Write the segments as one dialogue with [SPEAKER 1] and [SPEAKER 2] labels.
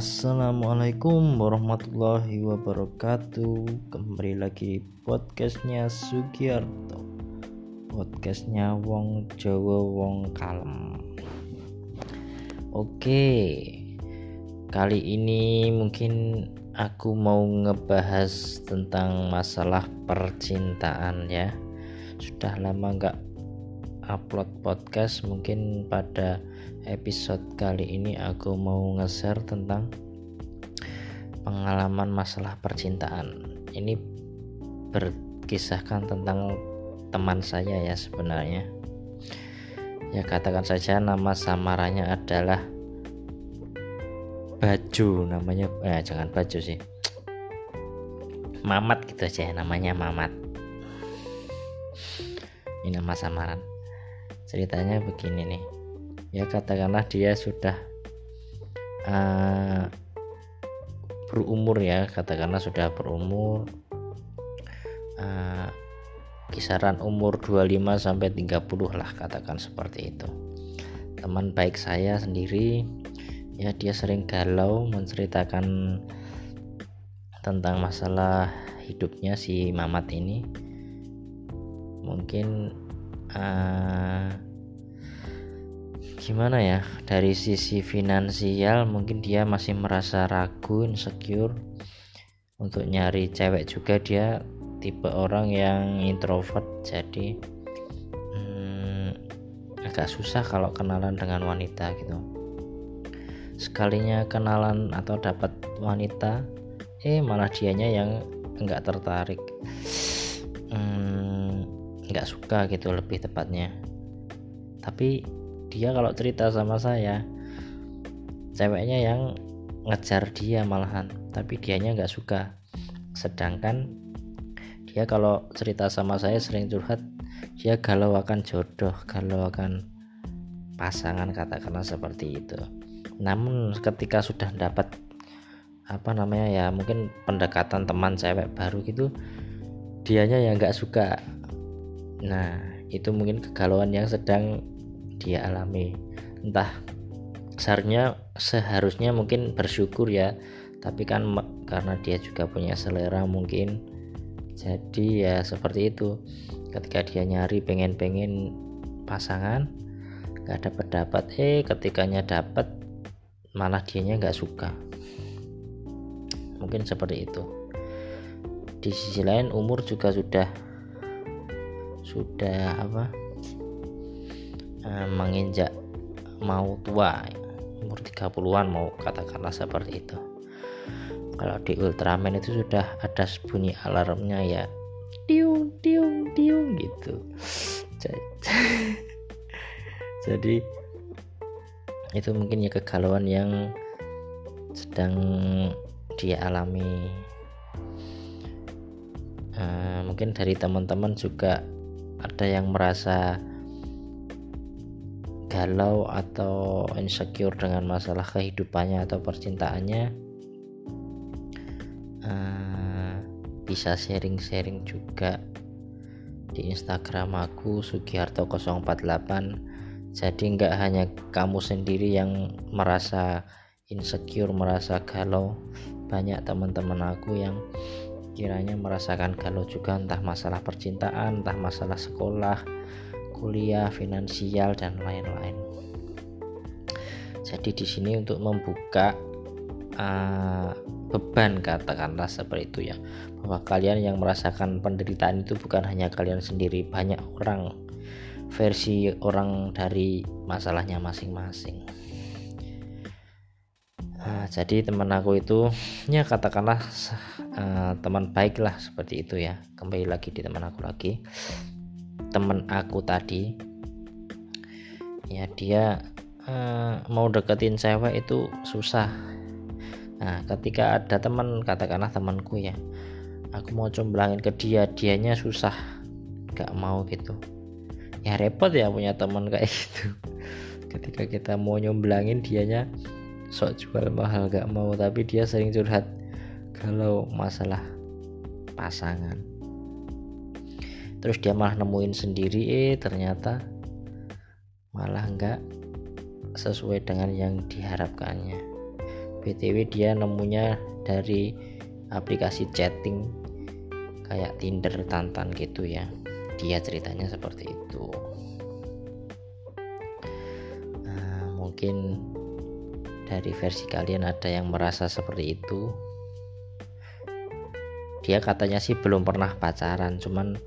[SPEAKER 1] Assalamualaikum warahmatullahi wabarakatuh. Kembali lagi podcastnya Sugiarto Podcastnya Wong Jawa Wong Kalem. Oke Kali ini mungkin aku mau ngebahas tentang masalah percintaan ya. Sudah lama nggak upload podcast mungkin pada episode kali ini aku mau nge-share tentang pengalaman masalah percintaan. Ini berkisahkan tentang teman saya ya sebenarnya. Ya katakan saja nama samaranya adalah Baju namanya eh jangan Baju sih. Mamat gitu aja namanya Mamat. Ini nama samaran. Ceritanya begini nih. Ya katakanlah dia sudah uh, berumur ya katakanlah sudah berumur uh, kisaran umur 25 sampai 30 lah katakan seperti itu. Teman baik saya sendiri ya dia sering galau menceritakan tentang masalah hidupnya si Mamat ini. Mungkin uh, gimana ya? Dari sisi finansial mungkin dia masih merasa ragu insecure untuk nyari cewek juga. Dia tipe orang yang introvert jadi hmm, agak susah kalau kenalan dengan wanita gitu. Sekalinya kenalan atau dapat wanita eh malah dianya yang enggak tertarik. Hmm, nggak hmm, suka gitu lebih tepatnya. Tapi dia kalau cerita sama saya ceweknya yang ngejar dia malahan tapi dianya nggak suka. Sedangkan dia kalau cerita sama saya sering curhat dia galau akan jodoh galau akan pasangan katakanlah seperti itu. Namun ketika sudah dapat apa namanya ya mungkin pendekatan teman cewek baru gitu dianya yang nggak suka. Nah itu mungkin kegalauan yang sedang dia alami. Entah seharusnya seharusnya mungkin bersyukur ya. Tapi kan karena dia juga punya selera mungkin. Jadi ya seperti itu. Ketika dia nyari pengen-pengen pasangan gak dapat dapat eh ketikanya dapat malah dianya nggak suka. Mungkin seperti itu. Di sisi lain umur juga sudah sudah apa Eh, menginjak mau tua umur 30-an mau katakanlah seperti itu. Kalau di Ultraman itu sudah ada bunyi alarmnya ya tiung tiung tiung gitu. Jadi itu mungkin ya kegalauan yang sedang dia alami. Uh, mungkin dari teman-teman juga ada yang merasa galau atau insecure dengan masalah kehidupannya atau percintaannya uh, bisa sharing-sharing juga di Instagram aku Sugiharto 048 jadi nggak hanya kamu sendiri yang merasa insecure merasa galau banyak teman-teman aku yang kiranya merasakan galau juga entah masalah percintaan entah masalah sekolah kuliah, finansial dan lain-lain. Jadi di sini untuk membuka uh, beban katakanlah seperti itu ya, bahwa kalian yang merasakan penderitaan itu bukan hanya kalian sendiri, banyak orang versi orang dari masalahnya masing-masing. Nah, jadi teman aku itu ya katakanlah uh, teman baik lah seperti itu ya. Kembali lagi di teman aku lagi temen aku tadi. Ya dia uh, mau deketin cewek itu susah. Nah ketika ada teman katakanlah temanku ya aku mau comblangin ke dia dianya susah. Gak mau gitu. Ya repot ya punya teman kayak gitu. Ketika kita mau nyomblangin dianya sok jual mahal gak mau. Tapi dia sering curhat kalau masalah pasangan terus dia malah nemuin sendiri eh ternyata malah enggak sesuai dengan yang diharapkannya. Btw dia nemunya dari aplikasi chatting kayak Tinder Tantan gitu ya. Dia ceritanya seperti itu. Nah, mungkin dari versi kalian ada yang merasa seperti itu? Dia katanya sih belum pernah pacaran cuman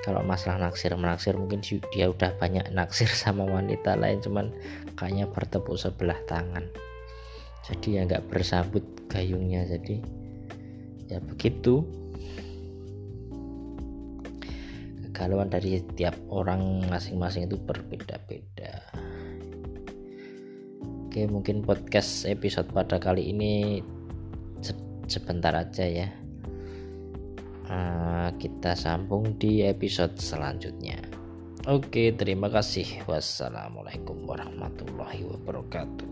[SPEAKER 1] kalau masalah naksir menaksir mungkin dia udah banyak naksir sama wanita lain cuman kayaknya bertepuk sebelah tangan. Jadi ya nggak bersambut gayungnya jadi ya begitu. Kegalauan dari tiap orang masing-masing itu berbeda-beda. Oke mungkin podcast episode pada kali ini sebentar aja ya uh, kita sambung di episode selanjutnya. Oke terima kasih. Wassalamualaikum warahmatullahi wabarakatuh